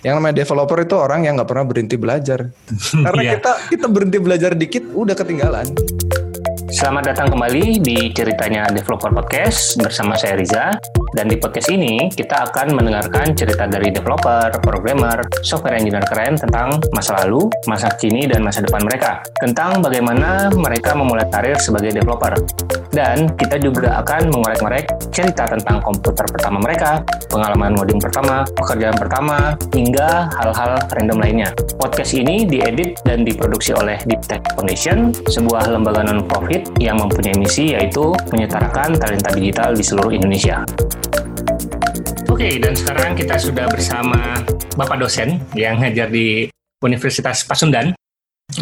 Yang namanya developer itu orang yang nggak pernah berhenti belajar. Karena Iya. kita kita berhenti belajar dikit udah ketinggalan. Selamat datang kembali di ceritanya Developer Podcast bersama saya Riza. Dan di podcast ini kita akan mendengarkan cerita dari developer, programmer, software engineer keren tentang masa lalu, masa kini, dan masa depan mereka. Tentang bagaimana mereka memulai karir sebagai developer. Dan kita juga akan mengorek-ngorek cerita tentang komputer pertama mereka, pengalaman ngoding pertama, pekerjaan pertama, hingga hal-hal random lainnya. Podcast ini diedit dan diproduksi oleh Deep Tech Foundation, sebuah lembaga non-profit yang mempunyai misi yaitu menyetarakan talenta digital di seluruh Indonesia. Oke, dan sekarang kita sudah bersama Bapak dosen yang ngajar di Universitas Pasundan.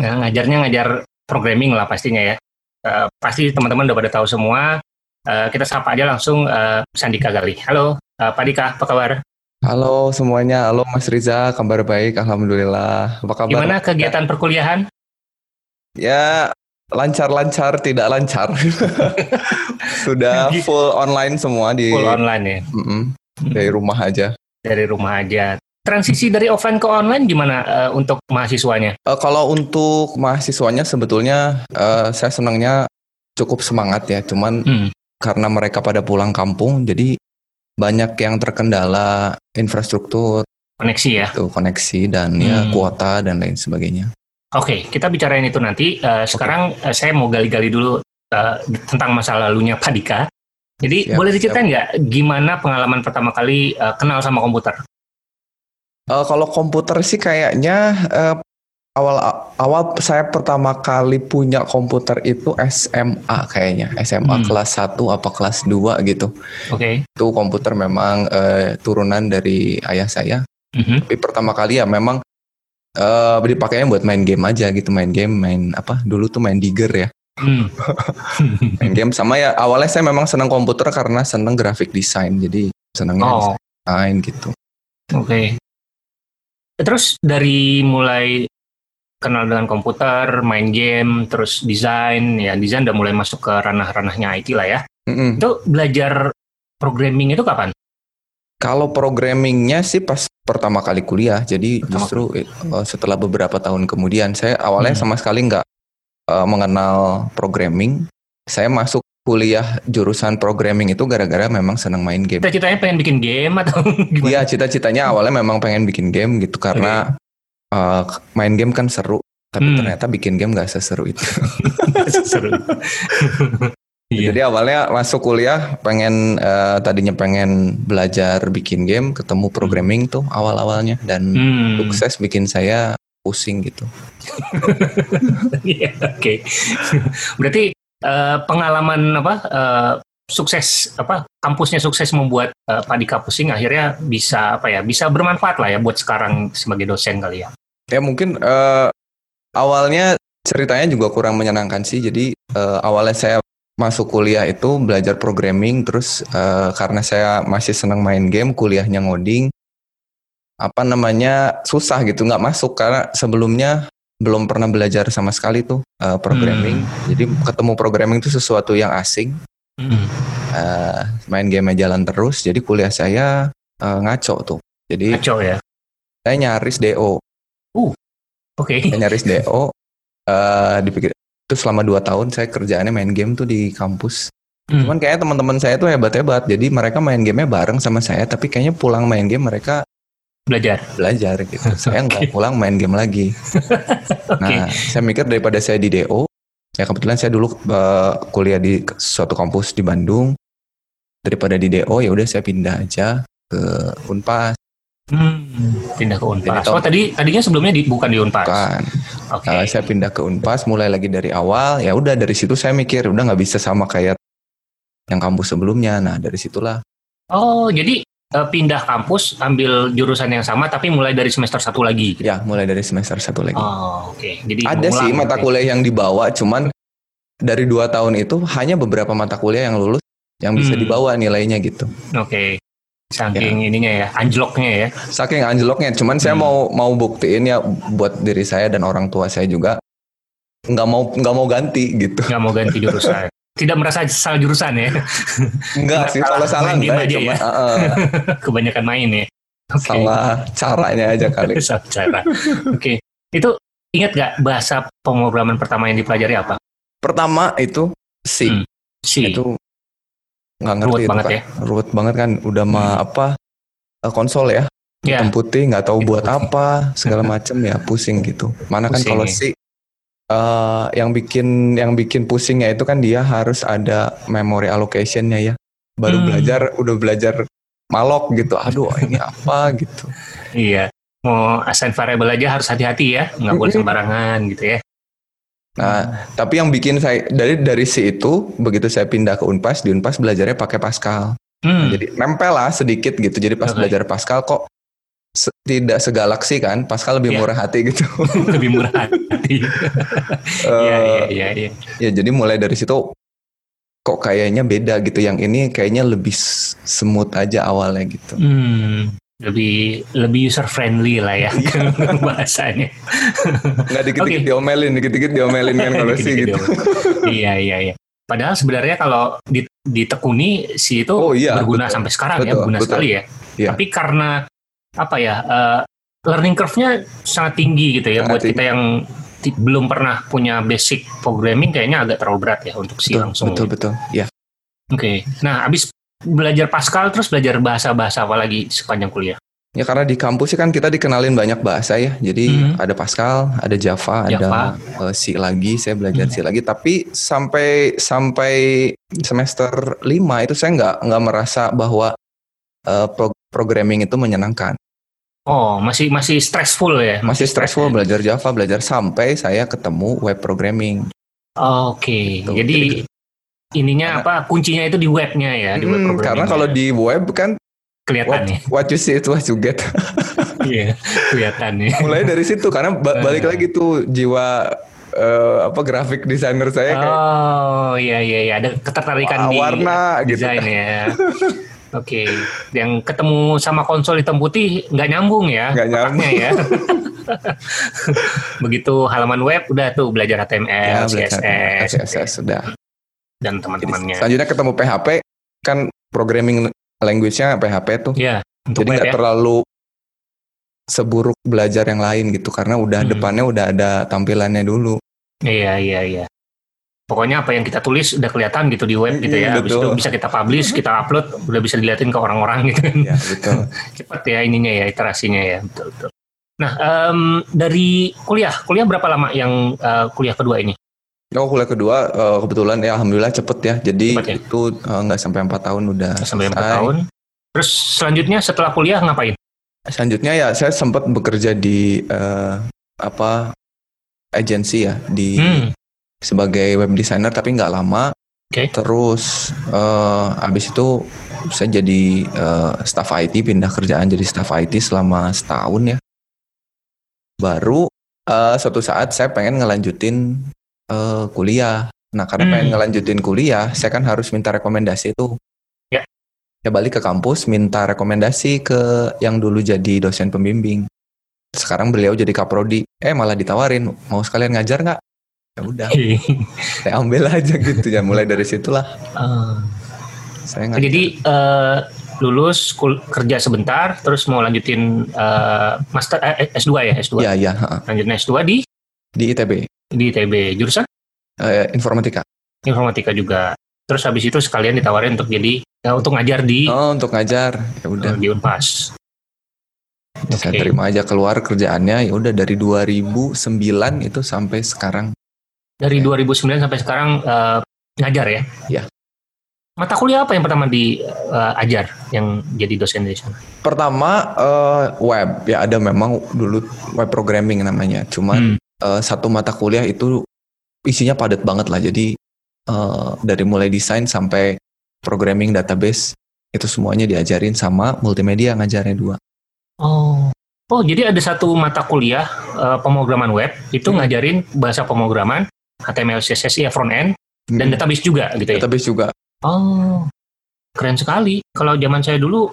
Nah, ngajarnya ngajar programming lah pastinya ya. Eh, pasti teman-teman udah pada tahu semua. Eh, kita sapa aja langsung eh, Sandika Gali. Halo, eh, Pak Dika, apa kabar? Halo semuanya, halo Mas Riza, kabar baik, alhamdulillah. Apa kabar? Gimana kegiatan perkuliahan? Ya lancar-lancar, tidak lancar. Sudah full online semua di Full online ya, Mm-mm, dari rumah aja. dari rumah aja. Transisi dari offline ke online gimana eh, untuk mahasiswanya? Eh, kalau untuk mahasiswanya sebetulnya eh, saya senangnya cukup semangat ya, cuman Hmm. karena mereka pada pulang kampung, jadi banyak yang terkendala infrastruktur, Koneksi ya. tuh koneksi dan ya Hmm. kuota dan lain sebagainya. Oke, kita bicarain itu nanti. Eh, sekarang eh, saya mau gali-gali dulu eh, tentang masa lalunya Pak Dika. Jadi Siap, boleh diceritain nggak gimana pengalaman pertama kali eh, kenal sama komputer? Eh, kalau komputer sih kayaknya eh, awal awal saya pertama kali punya komputer itu SMA kayaknya SMA Hmm. kelas 1 apa kelas 2 gitu. Oke. Itu komputer memang eh, turunan dari ayah saya. Mhm. Tapi pertama kali ya memang eh dipakainya buat main game aja gitu, main game, main apa? Dulu tuh main Digger ya. Hmm. Main game sama ya awalnya saya memang senang komputer karena senang graphic design. Jadi senangnya Oh, desain gitu. oke. Terus dari mulai kenal dengan komputer, main game, terus desain, ya desain udah mulai masuk ke ranah-ranahnya IT lah ya. Mm-mm. Itu belajar programming itu kapan? Kalau programmingnya sih pas pertama kali kuliah, jadi Pertama justru eh, setelah beberapa tahun kemudian saya awalnya Hmm. sama sekali nggak eh, mengenal programming. Saya masuk kuliah jurusan programming itu gara-gara memang senang main game. Cita-citanya pengen bikin game atau gimana? Iya, cita-citanya awalnya memang pengen bikin game gitu karena eh, main game kan seru, tapi Hmm. ternyata bikin game nggak seseru itu. Seru. Iya. Jadi awalnya masuk kuliah pengen eh, tadinya pengen belajar bikin game, ketemu programming tuh awal-awalnya dan Hmm. sukses bikin saya pusing gitu. Iya, Oke. Berarti eh, pengalaman apa eh, sukses apa kampusnya sukses membuat eh, Pak Dika pusing akhirnya bisa apa ya bisa bermanfaat lah ya buat sekarang sebagai dosen kali ya. Ya mungkin eh, awalnya ceritanya juga kurang menyenangkan sih. Jadi eh, awalnya saya masuk kuliah itu belajar programming, terus eh, karena saya masih senang main game, kuliahnya ngoding, apa namanya susah gitu nggak masuk karena sebelumnya belum pernah belajar sama sekali tuh eh, programming. Jadi ketemu programming itu sesuatu yang asing. Hmm. Eh, main game jalan terus, jadi kuliah saya eh, ngaco tuh. Jadi Kacau ya. saya nyaris DO. Oke. saya nyaris DO eh dipikir itu selama 2 tahun saya kerjaannya main game tuh di kampus Hmm. cuman kayaknya teman-teman saya tuh hebat-hebat jadi mereka main gamenya bareng sama saya tapi kayaknya pulang main game mereka Belajar. belajar gitu saya nggak pulang main game lagi nah saya mikir daripada saya di DO ya kebetulan saya dulu eh, kuliah di suatu kampus di Bandung daripada di DO ya udah saya pindah aja ke Unpas Hmm. Pindah ke Jadi Unpas. tahun- Oh tadi tadinya sebelumnya di, bukan di Unpas. kan Oke. Uh, saya pindah ke Unpas, mulai lagi dari awal. Ya udah dari situ saya mikir udah nggak bisa sama kayak yang kampus sebelumnya. Nah dari situlah. Oh jadi eh, pindah kampus ambil jurusan yang sama tapi mulai dari semester satu lagi. Ya mulai dari semester satu lagi. Oh oke. Jadi Ada sih mata gitu ya. kuliah yang dibawa, cuman dari dua tahun itu hanya beberapa mata kuliah yang lulus yang bisa Hmm. dibawa nilainya gitu. Oke. Saking ininya ya, anjloknya ya. Saking anjloknya, cuman saya Hmm. mau mau buktiin ya buat diri saya dan orang tua saya juga nggak mau nggak mau ganti gitu. Nggak mau ganti jurusan. Tidak merasa salah jurusan ya. Enggak sih, Salah kalau salah main game enggak, aja cuma ya. uh, Kebanyakan main ya. Oke. Salah caranya aja kali. Salah cara. Oke. Itu ingat nggak bahasa pemrograman pertama yang dipelajari apa? Pertama itu C. Hmm. C. Itu nggak ngerti Ruwet itu banget kan. ya. Ruwet banget kan udah mah Hmm. apa eh, konsol ya. Ya. Hitam putih nggak tahu Hitam buat putih. apa segala macem ya pusing gitu. Mana kan Pusing, kalau ya. C eh, yang bikin yang bikin pusingnya itu kan dia harus ada memory allocationnya ya. Baru Hmm. belajar udah belajar malok gitu. Aduh ini apa gitu. Iya. Mau assign variable aja harus hati-hati ya, nggak boleh sembarangan gitu ya. Nah, tapi yang bikin saya dari dari C itu begitu saya pindah ke Unpas di Unpas belajarnya pakai Pascal. Hmm. Jadi nempel lah sedikit gitu. Jadi pas Oke. belajar Pascal kok se- tidak segalak sih kan. Pascal lebih Iya. murah hati gitu. lebih murah hati. Iya, Eh, iya, iya, iya. Ya jadi mulai dari situ kok kayaknya beda gitu. Yang ini kayaknya lebih smooth aja awalnya gitu. Hmm. Lebih lebih user friendly lah ya Iya. bahasanya. Nggak dikit-dikit Oke. diomelin, dikit-dikit diomelin kan kalau sih gitu. iya, iya, iya. Padahal sebenarnya kalau di- ditekuni si itu Oh, iya, berguna betul. sampai sekarang ya, Betul, berguna betul. sekali ya. Iya. Tapi karena apa ya, eh, learning curve-nya sangat tinggi gitu ya Sangat buat kita yang belum pernah punya basic programming kayaknya agak terlalu berat ya untuk si Betul, langsung. betul, betul. Ya. Oke. Nah, abis belajar Pascal terus belajar bahasa-bahasa apa lagi sepanjang kuliah? Ya karena di kampus sih kan kita dikenalin banyak bahasa ya. Jadi Mhm. ada Pascal, ada Java, Java. ada eh, C lagi. Saya belajar Mhm. C lagi. Tapi sampai sampai semester 5 itu saya nggak nggak merasa bahwa pro- programming itu menyenangkan. Oh, masih masih stressful ya? Masih stress stressful belajar Java, belajar sampai saya ketemu web programming. Oke, Gitu. jadi Jadi- ininya apa? Kuncinya itu di webnya ya, di web Hmm, programming. karena kalau di web kan kelihatan what, ya, what you see is what you get. iya kelihatan ya. Mulai dari situ karena ba- balik Eh. lagi tuh jiwa eh, apa grafik desainer saya kayak Oh iya iya iya, ada ketertarikan Wah, di warna gitu. desain ya. Oke, yang ketemu sama konsol hitam putih nggak nyambung ya, Nggak nyambung. ya. Begitu halaman web udah tuh belajar HTML, ya, belajar CSS, CSS sudah. dan teman-temannya. selanjutnya ketemu PHP kan programming language-nya PHP tuh. Ya, untuk Jadi nggak ya. terlalu seburuk belajar yang lain gitu karena udah Hmm. depannya udah ada tampilannya dulu. Iya iya iya. Pokoknya apa yang kita tulis udah kelihatan gitu di web gitu ya. Hmm, Habis itu bisa kita publish, kita upload, udah bisa diliatin ke orang-orang gitu kan. Ya betul. Cepat ya ininya ya, iterasinya ya. Betul betul. Nah, em, dari kuliah, kuliah berapa lama yang eh, kuliah kedua ini? Oh kuliah kedua eh, kebetulan ya alhamdulillah cepet ya. Jadi Cepet ya? itu eh, nggak sampai empat tahun udah Sampai empat tahun. Terus selanjutnya setelah kuliah ngapain? Selanjutnya ya saya sempat bekerja di eh, apa agensi ya di Hmm, sebagai web designer tapi nggak lama. Oke. Terus eh, abis itu saya jadi eh, staff IT pindah kerjaan jadi staff IT selama setahun ya. Baru eh, suatu saat saya pengen ngelanjutin eh, kuliah. Nah karena Hmm. pengen ngelanjutin kuliah, saya kan harus minta rekomendasi itu. Ya. Ya balik ke kampus minta rekomendasi ke yang dulu jadi dosen pembimbing. Sekarang beliau jadi kaprodi. Eh malah ditawarin mau sekalian ngajar nggak? Ya udah, saya ambil aja gitu ya. Mulai dari situlah Eh, saya ngajar. jadi eh, lulus kul- kerja sebentar, terus mau lanjutin eh, master eh, S2 ya S2. Iya iya ha. Lanjutin S2 di di ITB di ITB jurusan eh, informatika. informatika juga. Terus habis itu sekalian ditawarin untuk jadi ya, untuk ngajar di Oh untuk ngajar ya udah di Unpas. saya oke. terima aja keluar kerjaannya ya udah dari 2009 itu sampai sekarang. Dari Oke. 2009 sampai sekarang eh, ngajar ya? Iya. Mata kuliah apa yang pertama diajar yang jadi dosen di sana? Pertama eh, web ya ada memang dulu web programming namanya. Cuman Hmm. eh, satu mata kuliah itu isinya padat banget lah. Jadi eh, dari mulai desain sampai programming database itu semuanya diajarin sama multimedia ngajarnya dua. Oh. Oh, jadi ada satu mata kuliah eh, pemrograman web itu Hmm. ngajarin bahasa pemrograman HTML, CSS ya front end dan Hmm. database juga gitu ya. database juga. Oh. Keren sekali. Kalau zaman saya dulu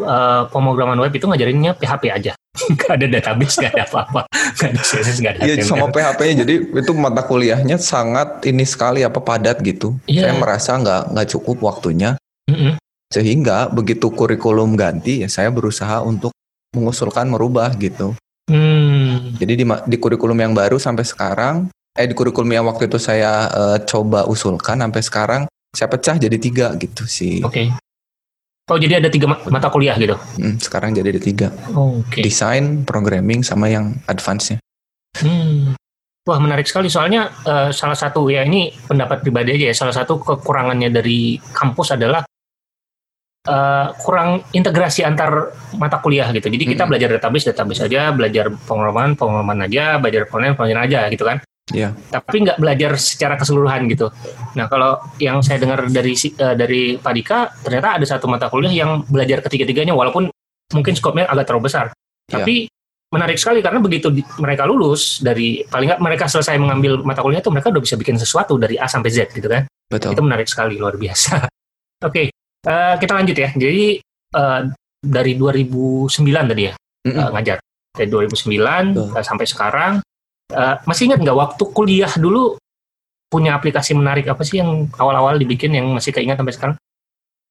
eh, pemrograman web itu ngajarinnya PHP aja. Gak ada database, gak ada apa-apa. Gak ada CSS, gak ada Iya sama PHP-nya jadi itu mata kuliahnya sangat ini sekali apa padat gitu. Iya. Saya merasa nggak nggak cukup waktunya Mm-mm. sehingga begitu kurikulum ganti ya saya berusaha untuk mengusulkan merubah gitu. Hmm. Jadi di, di kurikulum yang baru sampai sekarang, eh di kurikulum yang waktu itu saya eh, coba usulkan sampai sekarang saya pecah jadi tiga gitu sih. Oke. Oh jadi ada tiga ma- mata kuliah gitu. Hmm, sekarang jadi ada tiga. Oke. Desain, programming, sama yang advance-nya. Hmm. Wah menarik sekali soalnya eh, salah satu ya ini pendapat pribadi aja ya salah satu kekurangannya dari kampus adalah eh, kurang integrasi antar mata kuliah gitu. Jadi kita Mm-mm. belajar database database aja, belajar pengalaman pengalaman aja, belajar penelitian penelitian aja gitu kan. Iya. Tapi nggak belajar secara keseluruhan gitu. Nah kalau yang saya dengar dari eh, dari Pak Dika ternyata ada satu mata kuliah yang belajar ketiga-tiganya walaupun mungkin skopnya agak terlalu besar. Iya. Tapi menarik sekali karena begitu di- mereka lulus dari paling nggak mereka selesai mengambil mata kuliah itu mereka udah bisa bikin sesuatu dari A sampai Z gitu kan. Betul. Itu menarik sekali luar biasa. Oke, eh, kita lanjut ya. Jadi eh, dari 2009 tadi ya Mm-mm. eh, ngajar. Dari 2009 Betul. eh, sampai sekarang eh, masih ingat nggak waktu kuliah dulu punya aplikasi menarik apa sih yang awal-awal dibikin yang masih keingat sampai sekarang?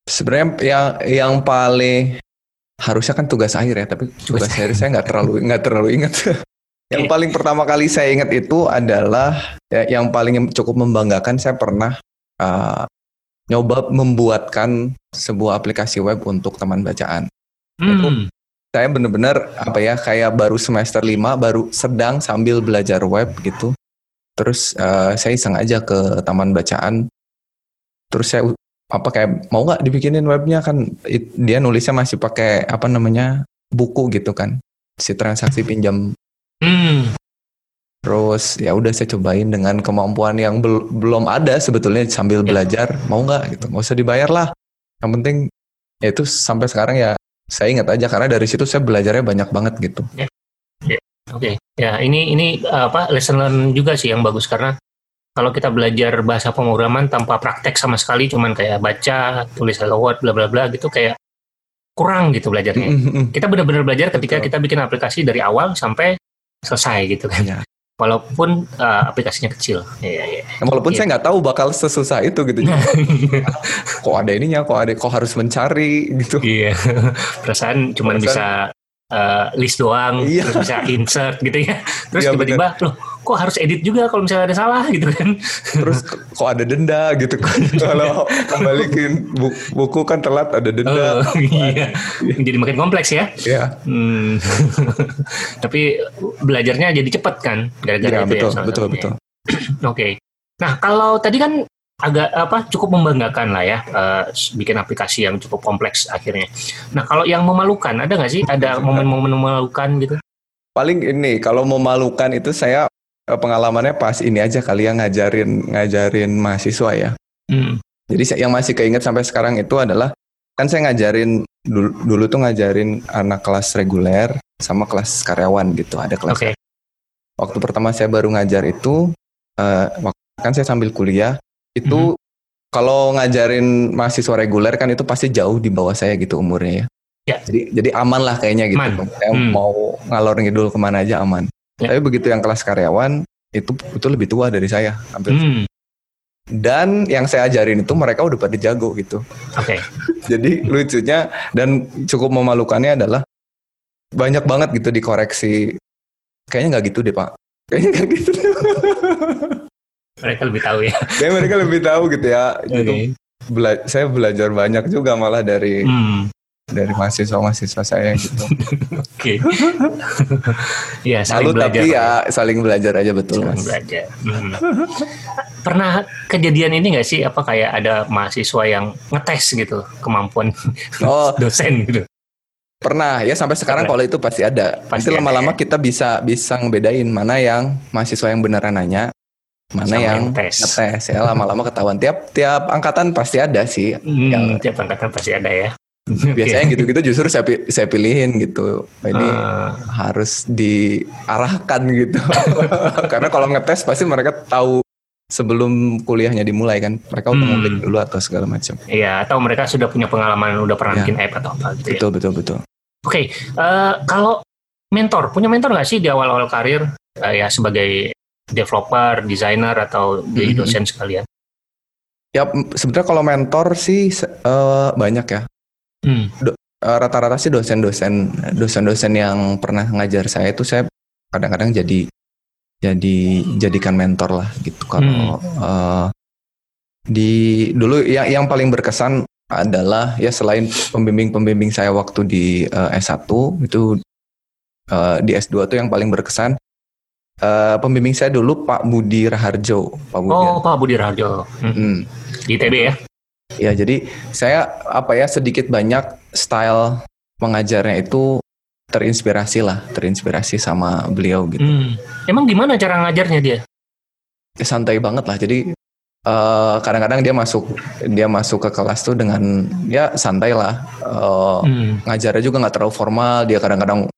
Sebenarnya yang yang paling harusnya kan tugas akhir ya, tapi tugas akhir saya nggak terlalu nggak terlalu ingat. yang paling pertama kali saya ingat itu adalah ya, yang paling cukup membanggakan saya pernah uh, nyoba membuatkan sebuah aplikasi web untuk teman bacaan. Hmm. Saya bener-bener apa ya kayak baru semester 5 baru sedang sambil belajar web gitu. Terus uh, saya iseng aja ke taman bacaan. Terus saya apa kayak mau nggak dibikinin webnya kan it- dia nulisnya masih pakai apa namanya buku gitu kan si transaksi pinjam Hmm. terus ya udah saya cobain dengan kemampuan yang bel- belum ada sebetulnya sambil Ya. belajar mau nggak gitu nggak usah dibayar lah yang penting ya itu sampai sekarang ya saya ingat aja karena dari situ saya belajarnya banyak banget gitu Oke, ya ini ini apa lesson learn juga sih yang bagus karena kalau kita belajar bahasa pemrograman tanpa praktek sama sekali, cuman kayak baca, tulis hello world, bla bla bla gitu kayak kurang gitu belajarnya. Kita benar-benar belajar ketika Betul. kita bikin aplikasi dari awal sampai selesai gitu kan. Ya. Walaupun uh, aplikasinya kecil. Iya, iya. Nah, walaupun Iya. saya nggak tahu bakal sesusah itu gitu kok ada ininya kok ada kok harus mencari gitu Iya. Perasaan Perasaan- bisa uh, list doang, Iya. terus bisa insert gitu ya. Terus Iya, tiba-tiba loh, kok harus edit juga kalau misalnya ada salah gitu kan. terus kok ada denda gitu kan kalau kembaliin bu- buku kan telat ada denda Oh, iya. Jadi makin kompleks ya. ya Hmm. Tapi belajarnya jadi cepat kan gara-gara ya itu betul ya. betul betul Oke. Nah, kalau tadi kan agak apa cukup membanggakan lah ya eh, bikin aplikasi yang cukup kompleks akhirnya. Nah, kalau yang memalukan ada nggak sih? Ada momen-momen memalukan gitu? paling ini kalau memalukan itu saya pengalamannya pas ini aja kali ya ngajarin ngajarin mahasiswa ya Hmm. jadi yang masih keinget sampai sekarang itu adalah kan saya ngajarin dulu, dulu tuh ngajarin anak kelas reguler sama kelas karyawan gitu ada kelas Oke. waktu pertama saya baru ngajar itu eh, wak- kan saya sambil kuliah itu kalau ngajarin mahasiswa reguler kan itu pasti jauh di bawah saya gitu umurnya ya. Ya. Jadi jadi aman lah kayaknya gitu. Aman. Saya Hmm. mau ngalor ngidul ke mana aja aman. Ya. Tapi begitu yang kelas karyawan itu itu lebih tua dari saya hampir. Hmm. Dan yang saya ajarin itu mereka udah pada jago gitu. Oke. Jadi lucunya dan cukup memalukannya adalah banyak banget gitu dikoreksi. Kayaknya nggak gitu deh pak. Kayaknya nggak gitu. Mereka lebih tahu ya. Kayak mereka lebih tahu gitu ya. Oke. Gitu. Bela- saya belajar banyak juga malah dari Hmm. Dari mahasiswa-mahasiswa saya gitu. Oke. Iya, saling Malu belajar. tapi ya saling belajar aja betul Saling mas. belajar. Hmm. Pernah kejadian ini nggak sih apa kayak ada mahasiswa yang ngetes gitu kemampuan Oh dosen gitu? pernah ya sampai sekarang Pernah. kalau itu pasti ada. Pasti lama-lama ya. kita bisa bisa ngebedain mana yang mahasiswa yang beneran nanya, mana Sama yang yang tes. ngetes ya lama-lama ketahuan. Tiap tiap angkatan pasti ada sih. Hmm, Yang- tiap angkatan pasti ada ya. Biasanya gitu-gitu justru saya saya pilihin gitu. Ini Ah. harus diarahkan gitu. Karena kalau ngetes pasti mereka tahu sebelum kuliahnya dimulai kan. Mereka udah Hmm. dulu atau segala macam. Iya, atau mereka sudah punya pengalaman, udah pernah Ya. bikin app atau apa gitu ya. Betul betul betul. Oke, eh, kalau mentor, punya mentor nggak sih di awal-awal karir eh, ya sebagai developer, desainer atau jadi Mhm. dosen sekalian? Ya sebenarnya kalau mentor sih eh, banyak ya. Hmm. eh, rata-rata sih dosen-dosen dosen-dosen yang pernah ngajar saya itu saya kadang-kadang jadi jadi jadikan mentor lah gitu kalau eh, di dulu yang yang paling berkesan adalah ya selain pembimbing-pembimbing saya waktu di eh, S1 itu eh, di S2 tuh yang paling berkesan eh, pembimbing saya dulu Pak Budi Raharjo Pak Budi Oh, Pak Budi Raharjo. Hmm. Hmm. Di ITB ya? Ya, jadi saya apa ya sedikit banyak style mengajarnya itu terinspirasi lah, terinspirasi sama beliau gitu. Hmm. Emang gimana cara ngajarnya dia? Ya, santai banget lah. Jadi eh, kadang-kadang dia masuk dia masuk ke kelas tuh dengan ya santai lah. Eh, Hmm. ngajarnya juga nggak terlalu formal. Dia kadang-kadang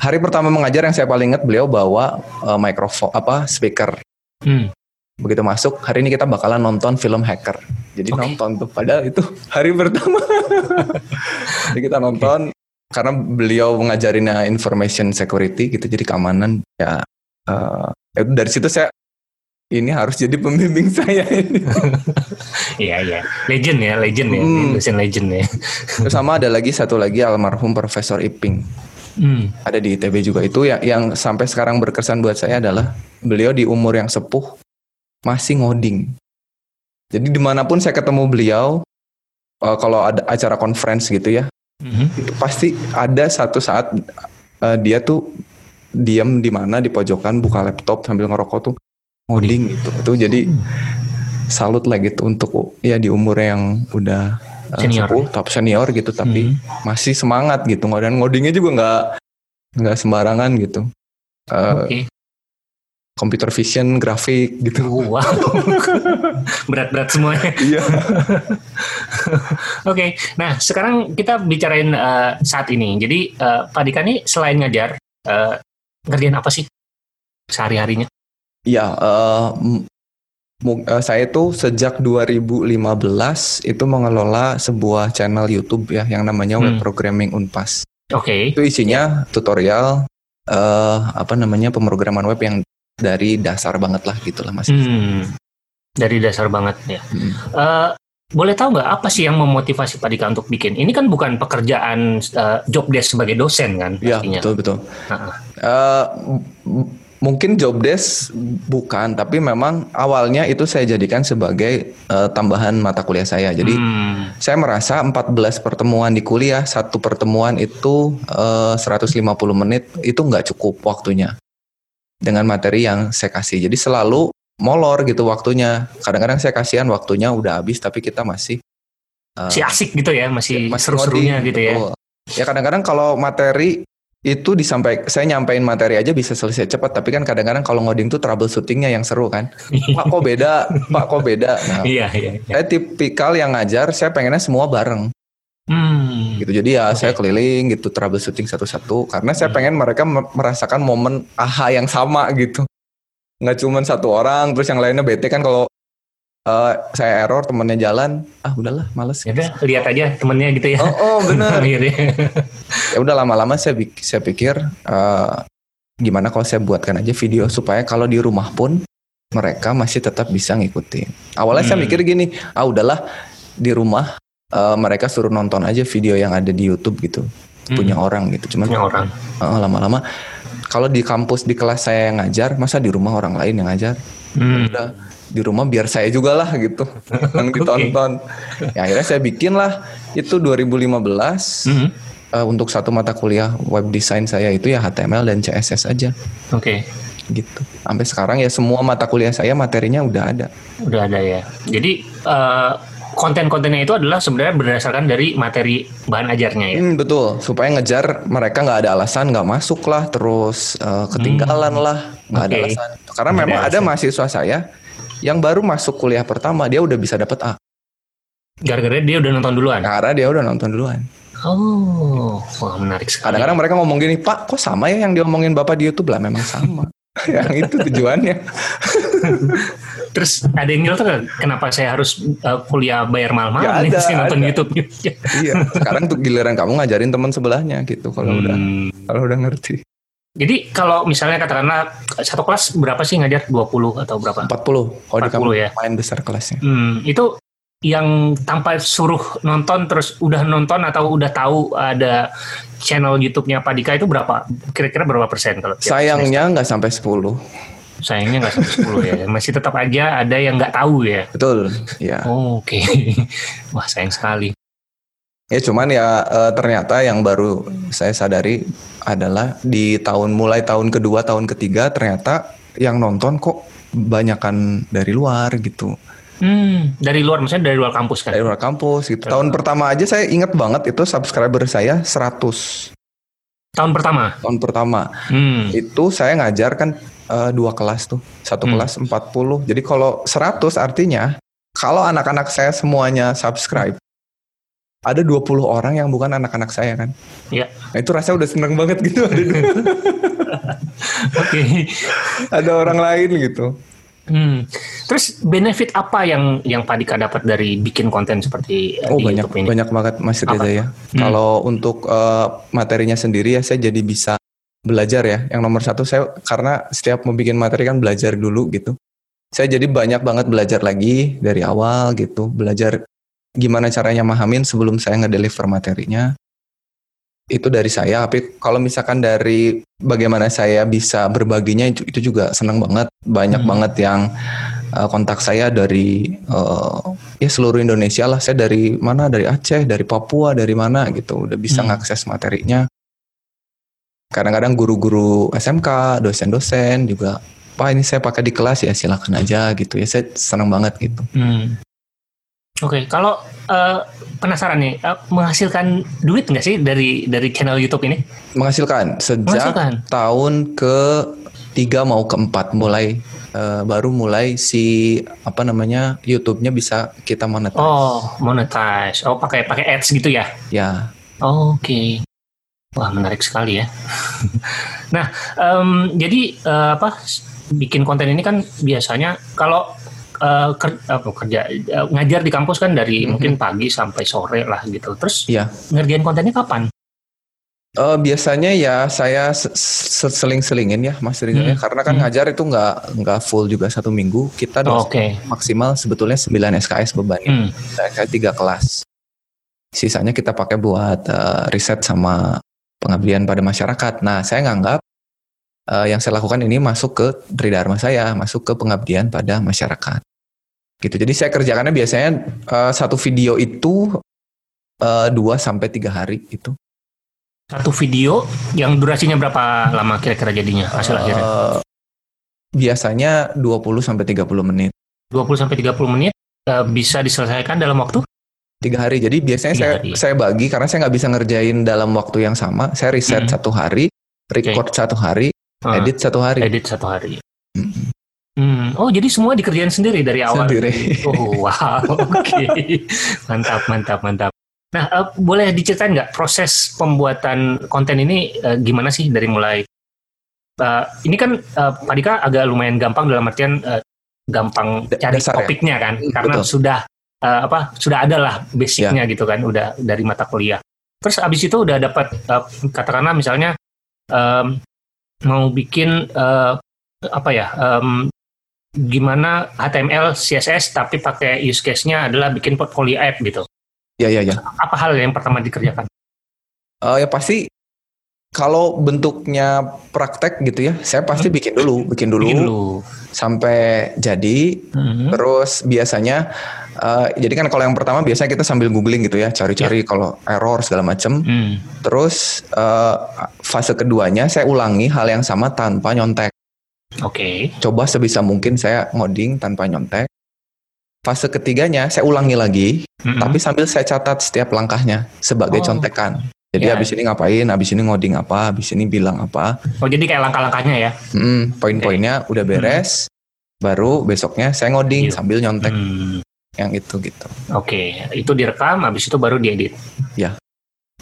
hari pertama mengajar yang saya paling ingat beliau bawa eh, mikrofon apa speaker. Hmm. Begitu masuk, hari ini kita bakalan nonton film hacker. Jadi Oke. nonton tuh, padahal itu hari pertama. jadi kita nonton karena beliau mengajarinnya information security gitu, jadi keamanan ya. ya dari situ saya ini harus jadi pembimbing saya ini. Iya, iya. Legend ya, legend ya. Hmm. Dosen legend ya. Terus sama ada lagi satu lagi almarhum Profesor Iping. Hmm. Ada di ITB juga itu yang yang sampai sekarang berkesan buat saya adalah beliau di umur yang sepuh masih ngoding. Jadi di mana pun saya ketemu beliau, eh, kalau ada acara conference gitu ya, Mhm. itu pasti ada satu saat eh, dia tuh diam di mana di pojokan buka laptop sambil ngerokok tuh ngoding gitu. Itu jadi salut lah gitu untuk ya di umur yang udah eh, Senior. sepuh, top senior gitu tapi Hmm. masih semangat gitu dan ngodingnya juga nggak nggak sembarangan gitu. Eh, Oke. Computer vision, grafik gitu. Wow. Berat-berat semuanya. Iya. Oke, nah sekarang kita bicarain eh, saat ini. Jadi eh, Pak Dika nih selain ngajar, eh, ngerjain apa sih sehari-harinya? Iya, mu- eh, saya tuh sejak 2015 itu mengelola sebuah channel YouTube ya yang namanya Web Hmm. Programming Unpas. Oke, Itu isinya tutorial eh apa namanya pemrograman web yang dari dasar banget lah gitulah Mas. hmm, dari dasar banget ya. Hmm. Eh, boleh tahu nggak apa sih yang memotivasi Pak Dika untuk bikin? Ini kan bukan pekerjaan eh, job desk sebagai dosen kan? Iya, betul betul. M- m- mungkin job desk bukan, tapi memang awalnya itu saya jadikan sebagai eh, tambahan mata kuliah saya. Jadi Hmm, Saya merasa 14 pertemuan di kuliah, satu pertemuan itu eh, 150 menit itu nggak cukup waktunya dengan materi yang saya kasih. Jadi selalu molor gitu waktunya. Kadang-kadang saya kasihan waktunya udah habis tapi kita masih eh, si asik gitu ya, masih, masih seru-serunya gitu ya. Ya kadang-kadang kalau materi itu disampaikan, saya nyampein materi aja bisa selesai cepat, tapi kan kadang-kadang kalau ngoding tuh troubleshootingnya yang seru kan. Pak kok beda, Pak kok beda. Nah, Iya, iya. iya. saya tipikal yang ngajar, saya pengennya semua bareng. Hmm, gitu jadi ya Oke. saya keliling gitu troubleshooting satu-satu karena saya Hmm. pengen mereka me- merasakan momen aha yang sama gitu nggak cuma satu orang terus yang lainnya bete kan kalau eh, saya error temennya jalan ah udahlah males ya udah lihat aja temennya gitu ya. oh, oh bener Gitu ya. ya udah lama-lama saya saya pikir eh, gimana kalau saya buatkan aja video supaya kalau di rumah pun mereka masih tetap bisa ngikutin awalnya saya Hmm. mikir gini ah udahlah di rumah eh, mereka suruh nonton aja video yang ada di YouTube gitu. Punya orang gitu. Cuman Punya orang. Eh, lama-lama. Kalau di kampus di kelas saya yang ngajar masa di rumah orang lain yang ngajar? Hmm. udah di rumah biar saya juga lah gitu. Yang ditonton. Ya akhirnya saya bikin lah. Itu 2015 Hmm. eh, untuk satu mata kuliah web design saya itu ya HTML dan CSS aja. Oke, gitu. Sampai sekarang ya semua mata kuliah saya materinya udah ada. Udah ada ya. Jadi eh, konten-kontennya itu adalah sebenarnya berdasarkan dari materi bahan ajarnya ya. Hmm, betul supaya ngejar mereka nggak ada alasan nggak masuk lah terus eh, ketinggalan lah nggak ada Hmm. Oke. alasan karena ada memang ada alasan. mahasiswa saya yang baru masuk kuliah pertama dia udah bisa dapat A Gara-gara dia udah nonton duluan. karena dia udah nonton duluan Oh, wah menarik sekali. kadang-kadang mereka ngomong gini pak kok sama ya yang diomongin bapak di YouTube lah memang sama yang itu tujuannya Terus ada yang nggak? Kenapa saya harus uh, kuliah bayar mahal-mahal Nggak nih ada, saya nonton ada. YouTube? iya sekarang tuh giliran kamu ngajarin teman sebelahnya gitu kalau udah Hmm. kalau udah ngerti Jadi kalau misalnya katakanlah satu kelas berapa sih ngajar 20 atau berapa? 40 kalau di 40 kamu ya. main besar kelasnya Hmm, itu yang tanpa suruh nonton terus udah nonton atau udah tahu ada channel YouTube-nya Pak Dika itu berapa? Kira-kira berapa persen kalau? Sayangnya nggak sampai 10. Sayangnya nggak sampai 10 ya. Masih tetap aja ada yang nggak tahu ya. Betul, ya. Oh, Oke. Wah, sayang sekali. Ya cuman ya e, ternyata yang baru saya sadari adalah di tahun mulai tahun kedua, tahun ketiga ternyata yang nonton kok banyakan dari luar gitu. Hmm, dari luar maksudnya dari luar kampus kan? Dari luar kampus gitu. Tahun pertama aja saya ingat banget itu subscriber saya 100. Tahun pertama? Tahun pertama. Hmm. Itu saya ngajar kan uh, dua kelas tuh. Satu hmm. kelas 40. Jadi kalau 100 artinya kalau anak-anak saya semuanya subscribe ada 20 orang yang bukan anak-anak saya kan. Iya. Nah, itu rasanya udah seneng banget gitu. Oke. okay. ada orang lain gitu. Hmm. Terus benefit apa yang yang Pak Dika dapat dari bikin konten seperti oh, di banyak, YouTube ini? banyak banget Mas Reza ya. Hmm. Kalau untuk uh, materinya sendiri ya saya jadi bisa belajar ya. Yang nomor satu saya karena setiap mau bikin materi kan belajar dulu gitu. Saya jadi banyak banget belajar lagi dari awal gitu. Belajar gimana caranya mahamin sebelum saya ngedeliver materinya itu dari saya. Tapi kalau misalkan dari bagaimana saya bisa berbaginya itu, itu juga senang banget. Banyak hmm. banget yang uh, kontak saya dari uh, ya seluruh Indonesia lah. Saya dari mana? Dari Aceh dari Papua dari mana gitu. Udah bisa hmm. ngakses materinya. Kadang-kadang guru-guru SMK dosen-dosen juga pak ini saya pakai di kelas ya silakan aja gitu ya. Saya senang banget gitu. Hmm. Oke, okay, kalau uh, penasaran nih, uh, menghasilkan duit nggak sih dari dari channel YouTube ini? Menghasilkan sejak menghasilkan. tahun ke tiga mau ke empat mulai uh, baru mulai si apa namanya YouTube-nya bisa kita monetize. Oh, monetize. Oh, pakai pakai ads gitu ya? Ya. Oh, Oke. Okay. Wah, menarik sekali ya. nah, um, jadi uh, apa? Bikin konten ini kan biasanya kalau uh, ker, apa, kerja uh, ngajar di kampus kan dari mm -hmm. mungkin pagi sampai sore lah gitu. Terus yeah. ngerjain kontennya kapan? Uh, biasanya ya saya seling-selingin ya Mas Rizal ya. hmm. karena kan hmm. ngajar itu nggak nggak full juga satu minggu kita oh, okay. maksimal sebetulnya 9 SKS bebannya hmm. SKS tiga kelas sisanya kita pakai buat uh, riset sama pengabdian pada masyarakat nah saya nganggap uh, yang saya lakukan ini masuk ke Tridharma saya, masuk ke pengabdian pada masyarakat. Gitu. Jadi saya kerjakannya biasanya uh, satu video itu uh, dua sampai tiga hari itu. Satu video yang durasinya berapa lama kira-kira jadinya hasil akhirnya? Uh, biasanya 20 sampai 30 menit. 20 sampai 30 menit uh, bisa diselesaikan dalam waktu? Tiga hari. Jadi biasanya saya hari. saya bagi karena saya nggak bisa ngerjain dalam waktu yang sama. Saya riset hmm. satu hari, record okay. satu hari, Ah. edit satu hari. Edit satu hari. Hmm. Hmm. Oh jadi semua dikerjain sendiri dari awal. Sendiri. Oh wow, oke, okay. mantap, mantap, mantap. Nah, uh, boleh diceritain nggak proses pembuatan konten ini uh, gimana sih dari mulai? Uh, ini kan uh, Pak Dika agak lumayan gampang dalam artian uh, gampang cari Dasar, ya? topiknya kan, ya? karena Betul. sudah uh, apa sudah ada lah basicnya ya. gitu kan, udah dari mata kuliah. Terus abis itu udah dapat uh, katakanlah misalnya um, mau bikin uh, apa ya um, gimana HTML CSS tapi pakai use case-nya adalah bikin portfolio app gitu. Ya ya ya. Apa hal yang pertama dikerjakan? Uh, ya pasti kalau bentuknya praktek gitu ya, saya pasti hmm. bikin dulu, bikin dulu, bikin dulu. sampai jadi. Hmm. Terus biasanya, uh, jadi kan kalau yang pertama biasanya kita sambil googling gitu ya, cari-cari yeah. kalau error segala macam. Hmm. Terus uh, fase keduanya saya ulangi hal yang sama tanpa nyontek. Oke. Okay. Coba sebisa mungkin saya ngoding tanpa nyontek. Fase ketiganya saya ulangi lagi, mm -hmm. tapi sambil saya catat setiap langkahnya sebagai oh. contekan. Jadi ya. abis ini ngapain, abis ini ngoding apa, abis ini bilang apa. Oh jadi kayak langkah-langkahnya ya? Hmm, poin-poinnya okay. udah beres, hmm. baru besoknya saya ngoding Yuk. sambil nyontek. Hmm. Yang itu gitu. Oke, okay. itu direkam, abis itu baru diedit. Ya.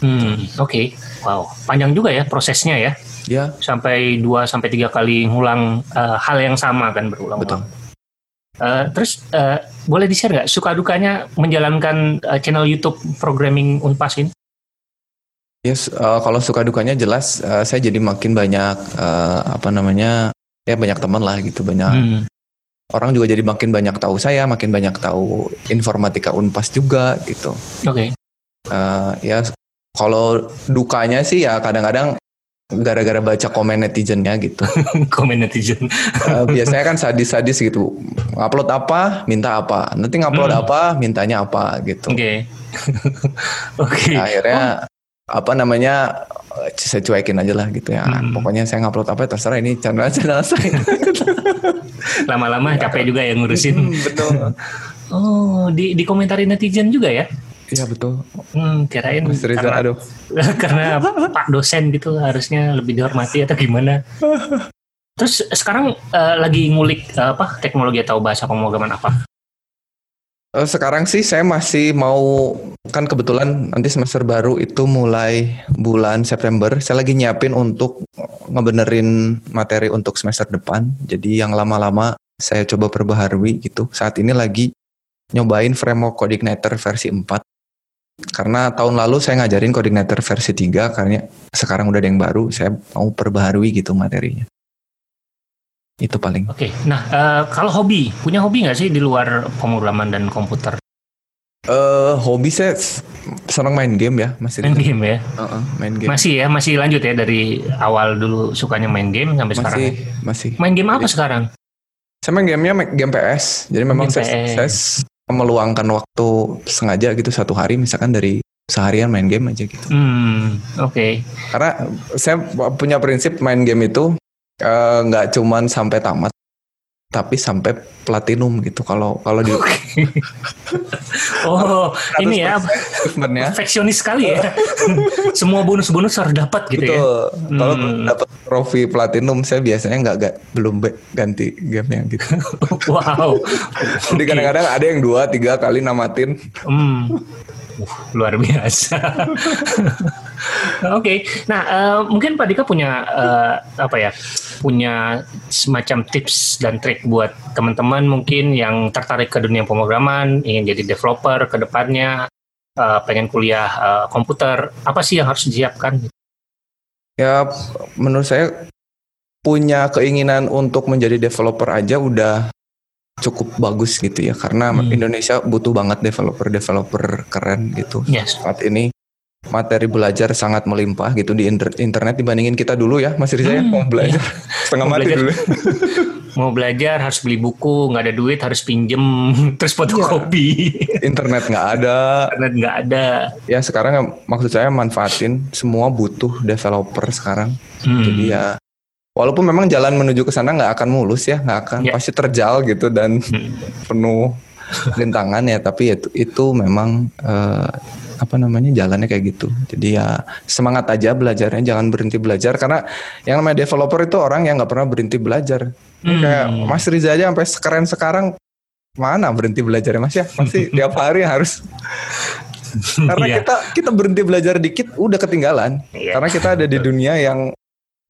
Hmm, oke. Okay. Wow, panjang juga ya prosesnya ya? Ya. Sampai dua sampai tiga kali ngulang uh, hal yang sama kan berulang-ulang. Betul. Uh, terus uh, boleh di share nggak suka dukanya menjalankan uh, channel YouTube programming Unpas ini? Yes, uh, kalau suka dukanya jelas uh, saya jadi makin banyak uh, apa namanya ya banyak teman lah gitu banyak hmm. orang juga jadi makin banyak tahu saya, makin banyak tahu informatika Unpas juga gitu. Oke. Eh, ya kalau dukanya sih ya kadang-kadang gara-gara baca komen netizennya gitu. Komen netizen. Eh, biasanya kan sadis-sadis gitu. Upload apa, minta apa. Nanti ngupload Hmm. apa, mintanya apa gitu. Oke. Oke. Akhirnya apa namanya saya cuekin aja lah gitu ya. Hmm. Pokoknya saya ngupload apa terserah ini channel-channel saya. Lama-lama capek juga yang ngurusin. Hmm, betul. Oh, di di komentari netizen juga ya? Iya betul. Hmm, kirain Mas Reza, karena, aduh. karena Pak dosen gitu harusnya lebih dihormati atau gimana? Terus sekarang eh, lagi ngulik eh, apa teknologi atau bahasa pemrograman apa? Eh, Sekarang sih saya masih mau kan kebetulan nanti semester baru itu mulai bulan September. Saya lagi nyiapin untuk ngebenerin materi untuk semester depan. Jadi yang lama-lama saya coba perbaharui gitu. Saat ini lagi nyobain framework coordinator versi 4. Karena tahun lalu saya ngajarin coordinator versi 3 karena sekarang udah ada yang baru, saya mau perbaharui gitu materinya. Itu paling. Oke, nah eh, kalau hobi, punya hobi nggak sih di luar pemrograman dan komputer? Eh hobi saya senang main game ya, masih Main game ya? Heeh, main game. Masih ya, masih lanjut ya dari awal dulu sukanya main game sampai sekarang. masih ya? masih Main game apa sekarang? saya main gamenya main game PS jadi memang Game saya, PS. saya meluangkan waktu sengaja gitu satu hari misalkan dari seharian main game aja gitu Hmm, oke. karena saya punya prinsip main game itu eh, nggak cuman sampai tamat tapi sampai platinum gitu kalau kalau di Oh, ini ya 100% achievementnya perfeksionis sekali ya. Semua bonus-bonus harus dapat gitu ya. betul kalau Hmm. dapat trofi platinum saya biasanya nggak ga- belum be- ganti gamenya gitu Wow. jadi kadang-kadang ada yang dua tiga kali namatin Hmm. Uh, luar biasa. Oke, nah eh, mungkin Pak Dika punya eh, apa ya, punya semacam tips dan trik buat teman-teman mungkin yang tertarik ke dunia pemrograman, ingin jadi developer ke depannya, eh, pengen kuliah eh, komputer, apa sih yang harus disiapkan? Ya, menurut saya punya keinginan untuk menjadi developer aja udah cukup bagus gitu ya, karena Hmm. Indonesia butuh banget developer-developer keren gitu. Yes. Saat ini materi belajar sangat melimpah gitu di inter- internet dibandingin kita dulu ya, Mas Riza ya, Hmm, mau belajar setengah Mau mati belajar. dulu. Mau belajar harus beli buku, nggak ada duit harus pinjem, terus fotokopi, Internet nggak ada. karena nggak ada. Ya sekarang maksud saya manfaatin semua butuh developer sekarang. Hmm. Jadi ya walaupun memang jalan menuju ke sana nggak akan mulus ya, nggak akan Ya. pasti terjal gitu dan Hmm. penuh rintangan ya. Tapi itu itu memang eh, apa namanya jalannya kayak gitu. Jadi ya semangat aja belajarnya, jangan berhenti belajar karena yang namanya developer itu orang yang nggak pernah berhenti belajar. Hmm. Kayak Mas Riza aja sampai sekeren sekarang mana berhenti belajarnya Mas ya? Pasti tiap hari harus karena Iya. kita kita berhenti belajar dikit udah ketinggalan. Iya. Karena kita ada di dunia yang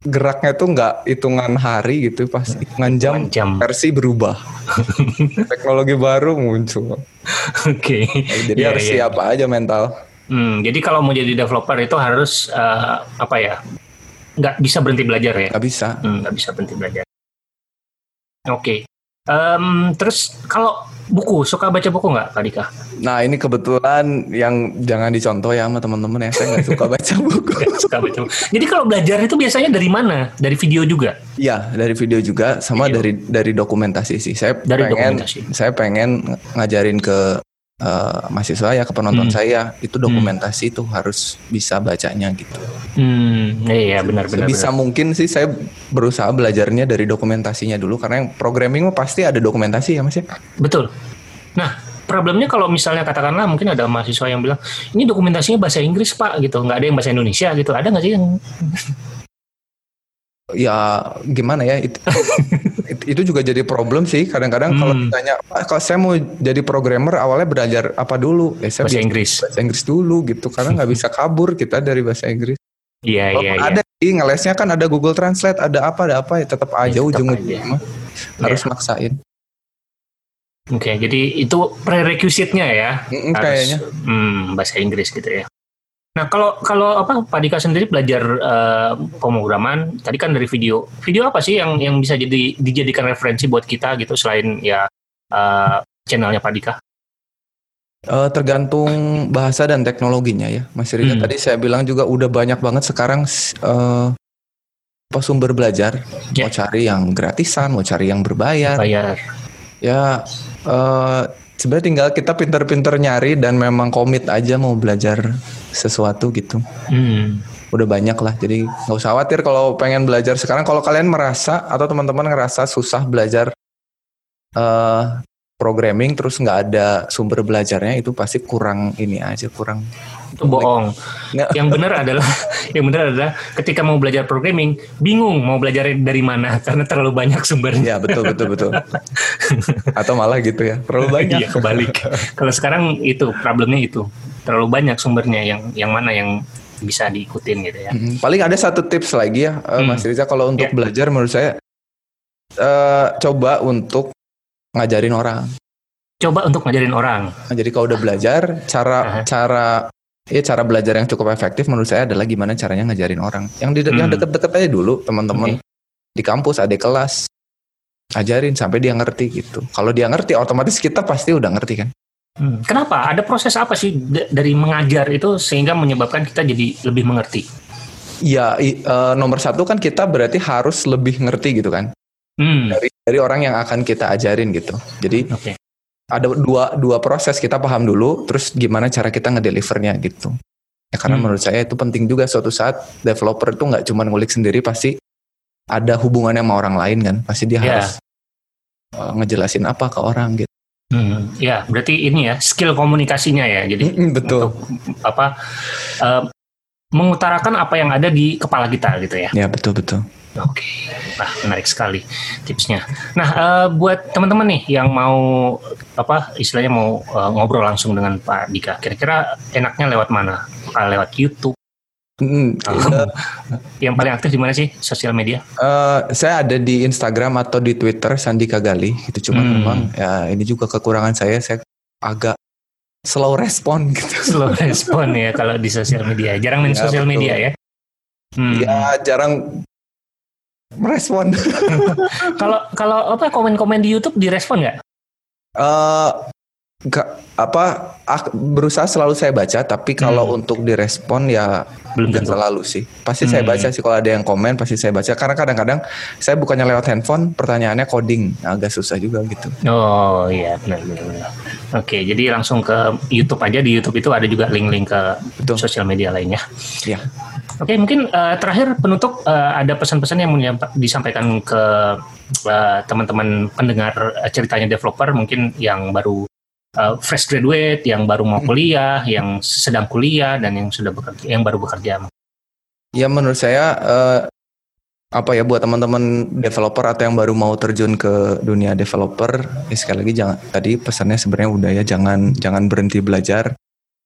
geraknya tuh nggak hitungan hari gitu, pas hitungan jam, jam. versi berubah. Teknologi baru muncul. Oke. Jadi Iya, harus iya. siap aja mental. Hmm, jadi kalau mau jadi developer itu harus eh, apa ya? Nggak bisa berhenti belajar ya? Nggak bisa. Hmm, nggak bisa berhenti belajar. Oke. Em, terus kalau buku suka baca buku nggak, Kak Dika? Nah ini kebetulan yang jangan dicontoh ya sama teman-teman ya. Saya nggak suka baca buku. Suka baca buku. Jadi kalau belajar itu biasanya dari mana? Dari video juga? Iya dari video juga sama Video. dari dari dokumentasi sih. Saya Dari pengen dokumentasi. saya pengen ngajarin ke eh, mahasiswa ya ke penonton Hmm. saya itu dokumentasi tuh harus bisa bacanya gitu. Hmm, iya benar benar. Bisa benar. mungkin sih saya berusaha belajarnya dari dokumentasinya dulu karena yang programming pasti ada dokumentasi ya Mas ya. Betul. Nah, problemnya kalau misalnya katakanlah mungkin ada mahasiswa yang bilang ini dokumentasinya bahasa Inggris pak gitu, nggak ada yang bahasa Indonesia gitu. Ada nggak sih yang Ya gimana ya itu, it- itu juga jadi problem sih kadang-kadang kalau Hmm. ditanya "Pak, kalau saya mau jadi programmer awalnya belajar apa dulu? Ya saya bahasa Inggris? bahasa Inggris dulu gitu karena nggak bisa kabur kita dari bahasa Inggris. Iya iya iya. ada sih ngelesnya kan ada Google Translate, ada apa ada apa ya tetap aja tetap ujung-ujungnya mah harus maksain. Oke, jadi itu prerequisite-nya ya. Mm, Harus, kayaknya. hmm, bahasa Inggris gitu ya. Nah, kalau kalau apa Pak Dika sendiri belajar uh, pemrograman, tadi kan dari video. Video apa sih yang yang bisa jadi dijadikan referensi buat kita gitu selain ya uh, channelnya Pak Dika? Uh, tergantung bahasa dan teknologinya ya, Mas Rika. Hmm. Tadi saya bilang juga udah banyak banget sekarang uh, apa sumber belajar. Yeah. Mau cari yang gratisan, mau cari yang berbayar. Bayar. Ya, uh, sebenarnya tinggal kita pinter-pinter nyari dan memang komit aja mau belajar sesuatu gitu. Hmm. Udah banyak lah, jadi nggak usah khawatir kalau pengen belajar sekarang. Kalau kalian merasa atau teman-teman ngerasa susah belajar uh, programming terus nggak ada sumber belajarnya itu pasti kurang ini aja kurang itu bohong. Yang benar adalah yang benar adalah ketika mau belajar programming bingung mau belajar dari mana karena terlalu banyak sumbernya. Ya betul betul betul. Atau malah gitu ya terlalu banyak. Iya kebalik. Kalau sekarang itu problemnya itu terlalu banyak sumbernya yang yang mana yang bisa diikutin gitu ya. Hmm, paling ada satu tips lagi ya, hmm. Mas Riza kalau untuk yeah. belajar menurut saya uh, coba untuk ngajarin orang. Coba untuk ngajarin orang. Nah, jadi kalau udah belajar, cara uh -huh. cara ya cara belajar yang cukup efektif menurut saya adalah gimana caranya ngajarin orang. Yang di hmm. yang deket-deket aja dulu teman-teman okay. di kampus, ada kelas, ajarin sampai dia ngerti gitu. Kalau dia ngerti, otomatis kita pasti udah ngerti kan. Hmm. Kenapa? Ada proses apa sih dari mengajar itu sehingga menyebabkan kita jadi lebih mengerti? Ya, uh, nomor satu kan kita berarti harus lebih ngerti gitu kan. Hmm. Dari dari orang yang akan kita ajarin gitu. Jadi okay. Ada dua dua proses kita paham dulu, terus gimana cara kita ngedelivernya gitu. Ya karena hmm. menurut saya itu penting juga suatu saat developer itu nggak cuma ngulik sendiri, pasti ada hubungannya sama orang lain kan. Pasti dia yeah. harus uh, ngejelasin apa ke orang gitu. Hmm, ya, berarti ini ya skill komunikasinya ya. Jadi hmm, betul. Untuk, apa uh, mengutarakan apa yang ada di kepala kita gitu ya. Ya betul betul. Oke, nah menarik sekali tipsnya. Nah, uh, buat teman-teman nih yang mau apa istilahnya mau uh, ngobrol langsung dengan Pak Dika, kira-kira enaknya lewat mana? Apakah lewat YouTube? Hmm, uh, yang paling aktif di mana sih sosial media? Uh, saya ada di Instagram atau di Twitter Sandika Gali. Itu cuma hmm. memang ya ini juga kekurangan saya. Saya agak slow respon gitu. Slow respon ya kalau di sosial media. Jarang main ya, sosial media ya. Hmm. Ya jarang merespon. Kalau kalau apa komen-komen di YouTube direspon nggak? Uh, apa berusaha selalu saya baca tapi kalau hmm. untuk direspon ya belum tentu selalu sih pasti hmm. saya baca sih kalau ada yang komen pasti saya baca karena kadang-kadang saya bukannya lewat handphone pertanyaannya coding agak susah juga gitu oh iya benar benar, oke jadi langsung ke YouTube aja di YouTube itu ada juga link-link ke Betul. sosial media lainnya ya oke mungkin uh, terakhir penutup uh, ada pesan-pesan yang mau disampaikan ke uh, teman-teman pendengar ceritanya developer mungkin yang baru uh, fresh graduate, yang baru mau hmm. kuliah, yang sedang kuliah dan yang sudah bekerja, yang baru bekerja. Ya menurut saya uh, apa ya buat teman-teman developer atau yang baru mau terjun ke dunia developer, ya sekali lagi jangan tadi pesannya sebenarnya udah ya jangan jangan berhenti belajar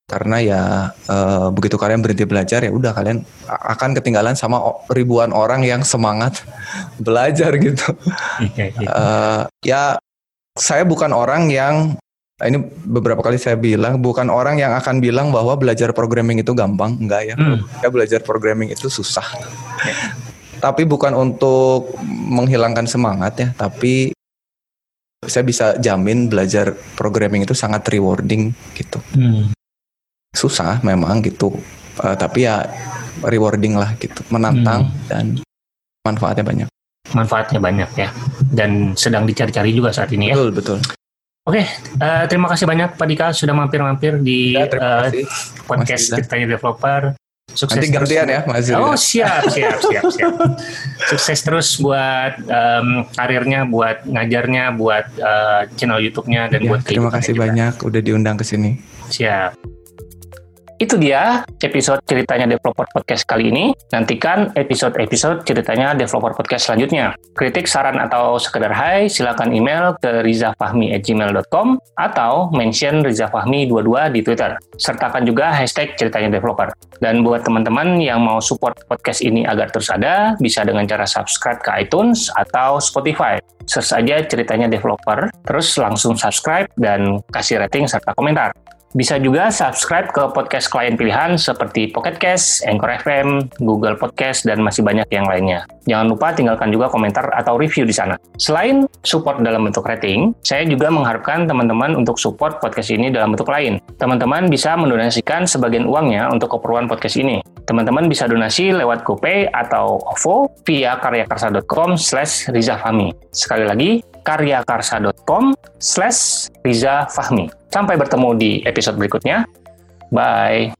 karena ya uh, begitu kalian berhenti belajar ya udah kalian akan ketinggalan sama ribuan orang yang semangat belajar gitu. uh, ya saya bukan orang yang ini beberapa kali saya bilang bukan orang yang akan bilang bahwa belajar programming itu gampang, enggak ya. Hmm. Ya belajar programming itu susah. Tapi bukan untuk menghilangkan semangat ya, tapi saya bisa jamin belajar programming itu sangat rewarding gitu. Hmm. Susah memang gitu, uh, tapi ya rewarding lah gitu, menantang hmm. dan manfaatnya banyak. Manfaatnya banyak ya, dan sedang dicari-cari juga saat ini ya. Betul betul. Oke, uh, terima kasih banyak Pak Dika sudah mampir-mampir di ya, uh, podcast ceritanya developer. Sukses Nanti gantian ya, Mas. Oh siap, siap, siap, siap. Sukses terus buat um, karirnya, buat ngajarnya, buat uh, channel YouTube-nya dan ya, buat Terima kasih juga. banyak udah diundang ke sini. Siap. Itu dia episode ceritanya Developer Podcast kali ini. Nantikan episode-episode ceritanya Developer Podcast selanjutnya. Kritik, saran, atau sekedar hai, silakan email ke rizafahmi@gmail.com atau mention rizafahmi22 di Twitter. Sertakan juga hashtag ceritanya developer. Dan buat teman-teman yang mau support podcast ini agar terus ada, bisa dengan cara subscribe ke iTunes atau Spotify. Search saja ceritanya developer, terus langsung subscribe dan kasih rating serta komentar. Bisa juga subscribe ke podcast klien pilihan seperti Pocket Cast, Anchor FM, Google Podcast, dan masih banyak yang lainnya. Jangan lupa tinggalkan juga komentar atau review di sana. Selain support dalam bentuk rating, saya juga mengharapkan teman-teman untuk support podcast ini dalam bentuk lain. Teman-teman bisa mendonasikan sebagian uangnya untuk keperluan podcast ini. Teman-teman bisa donasi lewat GoPay atau OVO via karyakarsa.com slash rizafahmi. Sekali lagi, karyakarsa.com slash rizafahmi. Sampai bertemu di episode berikutnya. Bye.